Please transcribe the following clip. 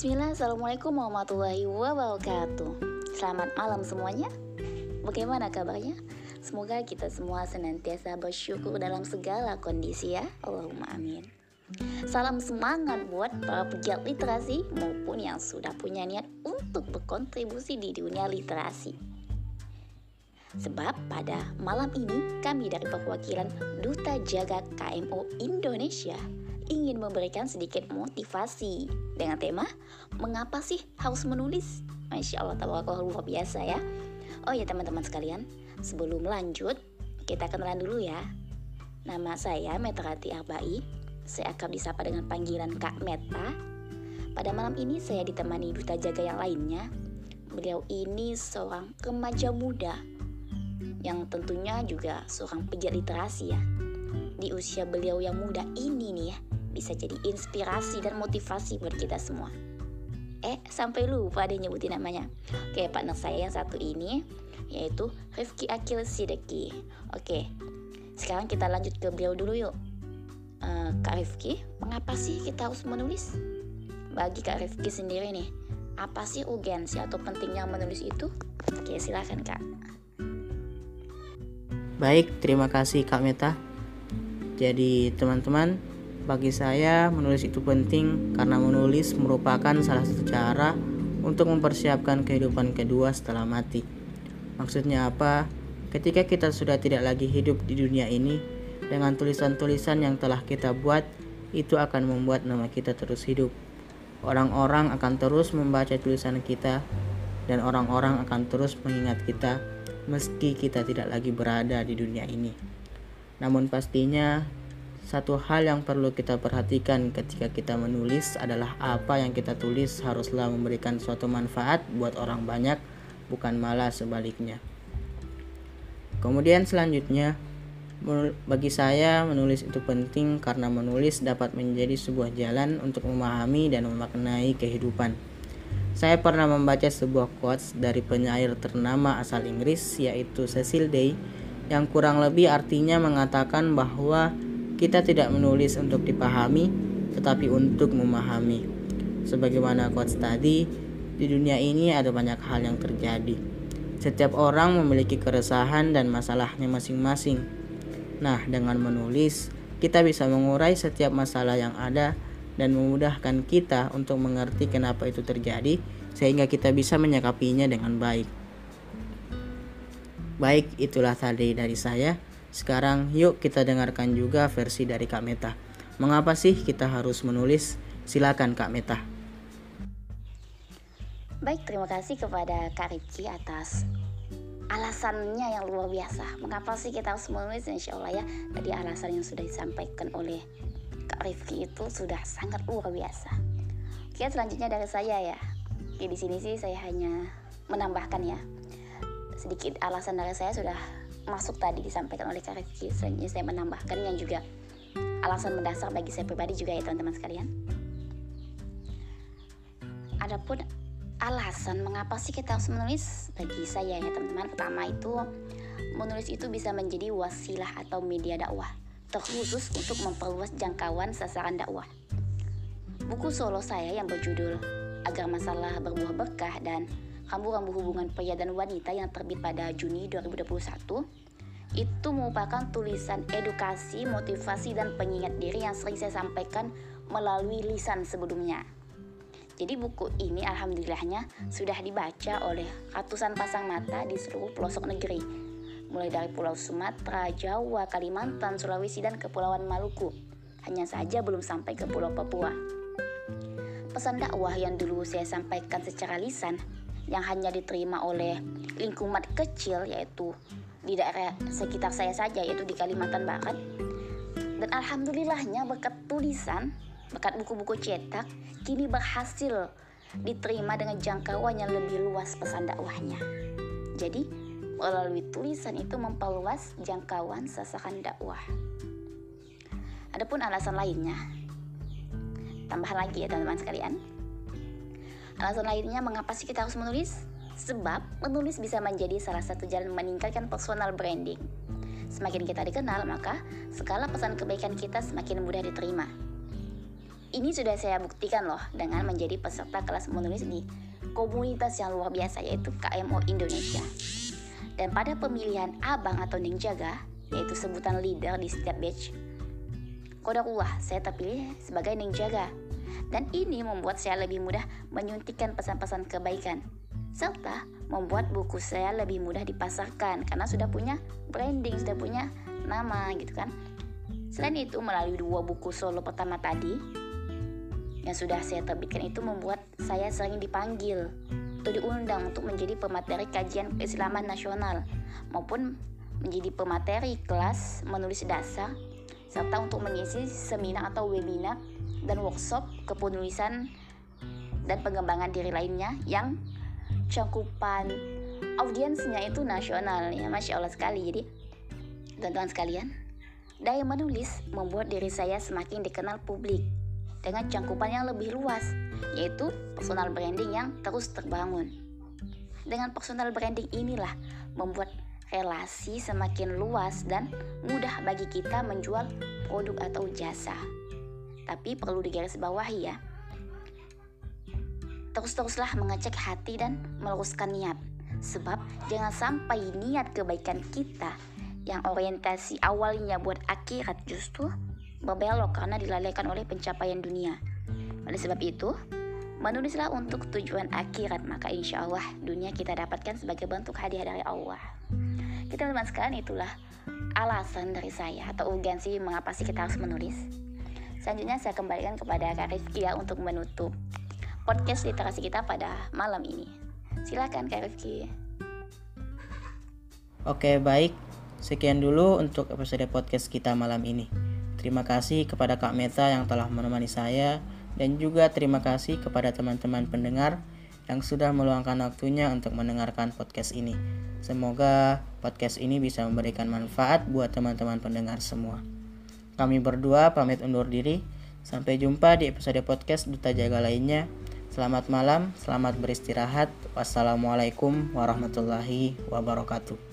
Bismillah, Assalamualaikum warahmatullahi wabarakatuh Selamat malam semuanya Bagaimana kabarnya? Semoga kita semua senantiasa bersyukur dalam segala kondisi ya Allahumma amin Salam semangat buat para pegiat literasi maupun yang sudah punya niat untuk berkontribusi di dunia literasi. Sebab pada malam ini kami dari perwakilan Duta Jaga KMO Indonesia ingin memberikan sedikit motivasi dengan tema Mengapa sih harus menulis? Masya Allah, tabarakallah luar biasa ya. Oh ya teman-teman sekalian, sebelum lanjut kita kenalan dulu ya. Nama saya Metrati Arbai, saya akan disapa dengan panggilan Kak Meta. Pada malam ini saya ditemani duta jaga yang lainnya. Beliau ini seorang remaja muda yang tentunya juga seorang pegiat literasi ya. Di usia beliau yang muda ini nih ya, bisa jadi inspirasi dan motivasi buat kita semua. Eh, sampai lupa deh nyebutin namanya. Oke, partner saya yang satu ini yaitu Rifki Akil Sideki. Oke, sekarang kita lanjut ke beliau dulu yuk. Uh, Kak Rifki, mengapa sih kita harus menulis? Bagi Kak Rifki sendiri nih, apa sih urgensi atau pentingnya menulis itu? Oke, silakan Kak. Baik, terima kasih Kak Meta. Jadi teman-teman, bagi saya menulis itu penting karena menulis merupakan salah satu cara untuk mempersiapkan kehidupan kedua setelah mati. Maksudnya apa? Ketika kita sudah tidak lagi hidup di dunia ini, dengan tulisan-tulisan yang telah kita buat, itu akan membuat nama kita terus hidup. Orang-orang akan terus membaca tulisan kita, dan orang-orang akan terus mengingat kita meski kita tidak lagi berada di dunia ini. Namun pastinya satu hal yang perlu kita perhatikan ketika kita menulis adalah apa yang kita tulis haruslah memberikan suatu manfaat buat orang banyak, bukan malah sebaliknya. Kemudian selanjutnya, bagi saya menulis itu penting karena menulis dapat menjadi sebuah jalan untuk memahami dan memaknai kehidupan. Saya pernah membaca sebuah quotes dari penyair ternama asal Inggris yaitu Cecil Day yang kurang lebih artinya mengatakan bahwa kita tidak menulis untuk dipahami tetapi untuk memahami. Sebagaimana quotes tadi, di dunia ini ada banyak hal yang terjadi. Setiap orang memiliki keresahan dan masalahnya masing-masing. Nah, dengan menulis, kita bisa mengurai setiap masalah yang ada dan memudahkan kita untuk mengerti kenapa itu terjadi sehingga kita bisa menyikapinya dengan baik. Baik, itulah tadi dari saya. Sekarang yuk kita dengarkan juga versi dari Kak Meta. Mengapa sih kita harus menulis? Silakan Kak Meta. Baik, terima kasih kepada Kak Rifki atas alasannya yang luar biasa. Mengapa sih kita harus menulis? Insya Allah ya, tadi alasan yang sudah disampaikan oleh Kak Rifki itu sudah sangat luar biasa. Oke, selanjutnya dari saya ya. Oke, di sini sih saya hanya menambahkan ya. Sedikit alasan dari saya sudah masuk tadi disampaikan oleh Kak Rifki. Selanjutnya saya menambahkan yang juga alasan mendasar bagi saya pribadi juga ya teman-teman sekalian. Adapun alasan mengapa sih kita harus menulis bagi saya ya teman-teman pertama itu menulis itu bisa menjadi wasilah atau media dakwah terkhusus untuk memperluas jangkauan sasaran dakwah. Buku solo saya yang berjudul Agar Masalah Berbuah Berkah dan Rambu-Rambu Hubungan Pria dan Wanita yang terbit pada Juni 2021 itu merupakan tulisan edukasi, motivasi, dan pengingat diri yang sering saya sampaikan melalui lisan sebelumnya. Jadi buku ini alhamdulillahnya sudah dibaca oleh ratusan pasang mata di seluruh pelosok negeri mulai dari Pulau Sumatera, Jawa, Kalimantan, Sulawesi, dan Kepulauan Maluku. Hanya saja belum sampai ke Pulau Papua. Pesan dakwah yang dulu saya sampaikan secara lisan, yang hanya diterima oleh lingkungan kecil yaitu di daerah sekitar saya saja yaitu di Kalimantan Barat. Dan alhamdulillahnya berkat tulisan, berkat buku-buku cetak, kini berhasil diterima dengan jangkauan yang lebih luas pesan dakwahnya. Jadi, melalui tulisan itu memperluas jangkauan sasaran dakwah. Adapun alasan lainnya, tambah lagi ya teman-teman sekalian. Alasan lainnya mengapa sih kita harus menulis? Sebab menulis bisa menjadi salah satu jalan meningkatkan personal branding. Semakin kita dikenal, maka skala pesan kebaikan kita semakin mudah diterima. Ini sudah saya buktikan loh dengan menjadi peserta kelas menulis di komunitas yang luar biasa yaitu KMO Indonesia. Dan pada pemilihan abang atau jaga, yaitu sebutan leader di setiap batch, kodarullah saya terpilih sebagai jaga. Dan ini membuat saya lebih mudah menyuntikkan pesan-pesan kebaikan serta membuat buku saya lebih mudah dipasarkan karena sudah punya branding, sudah punya nama gitu kan. Selain itu melalui dua buku solo pertama tadi, yang sudah saya terbitkan itu membuat saya sering dipanggil atau diundang untuk menjadi pemateri kajian keislaman nasional maupun menjadi pemateri kelas menulis dasar serta untuk mengisi seminar atau webinar dan workshop kepenulisan dan pengembangan diri lainnya yang cakupan audiensnya itu nasional ya Masya Allah sekali jadi teman-teman sekalian daya menulis membuat diri saya semakin dikenal publik dengan cangkupan yang lebih luas, yaitu personal branding yang terus terbangun. Dengan personal branding inilah membuat relasi semakin luas dan mudah bagi kita menjual produk atau jasa. Tapi perlu digarisbawahi ya. Terus-teruslah mengecek hati dan meluruskan niat. Sebab jangan sampai niat kebaikan kita yang orientasi awalnya buat akhirat justru berbelok karena dilalaikan oleh pencapaian dunia. Oleh sebab itu, menulislah untuk tujuan akhirat, maka insya Allah dunia kita dapatkan sebagai bentuk hadiah dari Allah. Kita teman sekalian itulah alasan dari saya atau urgensi mengapa sih kita harus menulis. Selanjutnya saya kembalikan kepada Kak Rifki ya untuk menutup podcast literasi kita pada malam ini. Silakan Kak Rifki. Oke baik, sekian dulu untuk episode podcast kita malam ini. Terima kasih kepada Kak Meta yang telah menemani saya dan juga terima kasih kepada teman-teman pendengar yang sudah meluangkan waktunya untuk mendengarkan podcast ini. Semoga podcast ini bisa memberikan manfaat buat teman-teman pendengar semua. Kami berdua pamit undur diri. Sampai jumpa di episode podcast Duta Jaga lainnya. Selamat malam, selamat beristirahat. Wassalamualaikum warahmatullahi wabarakatuh.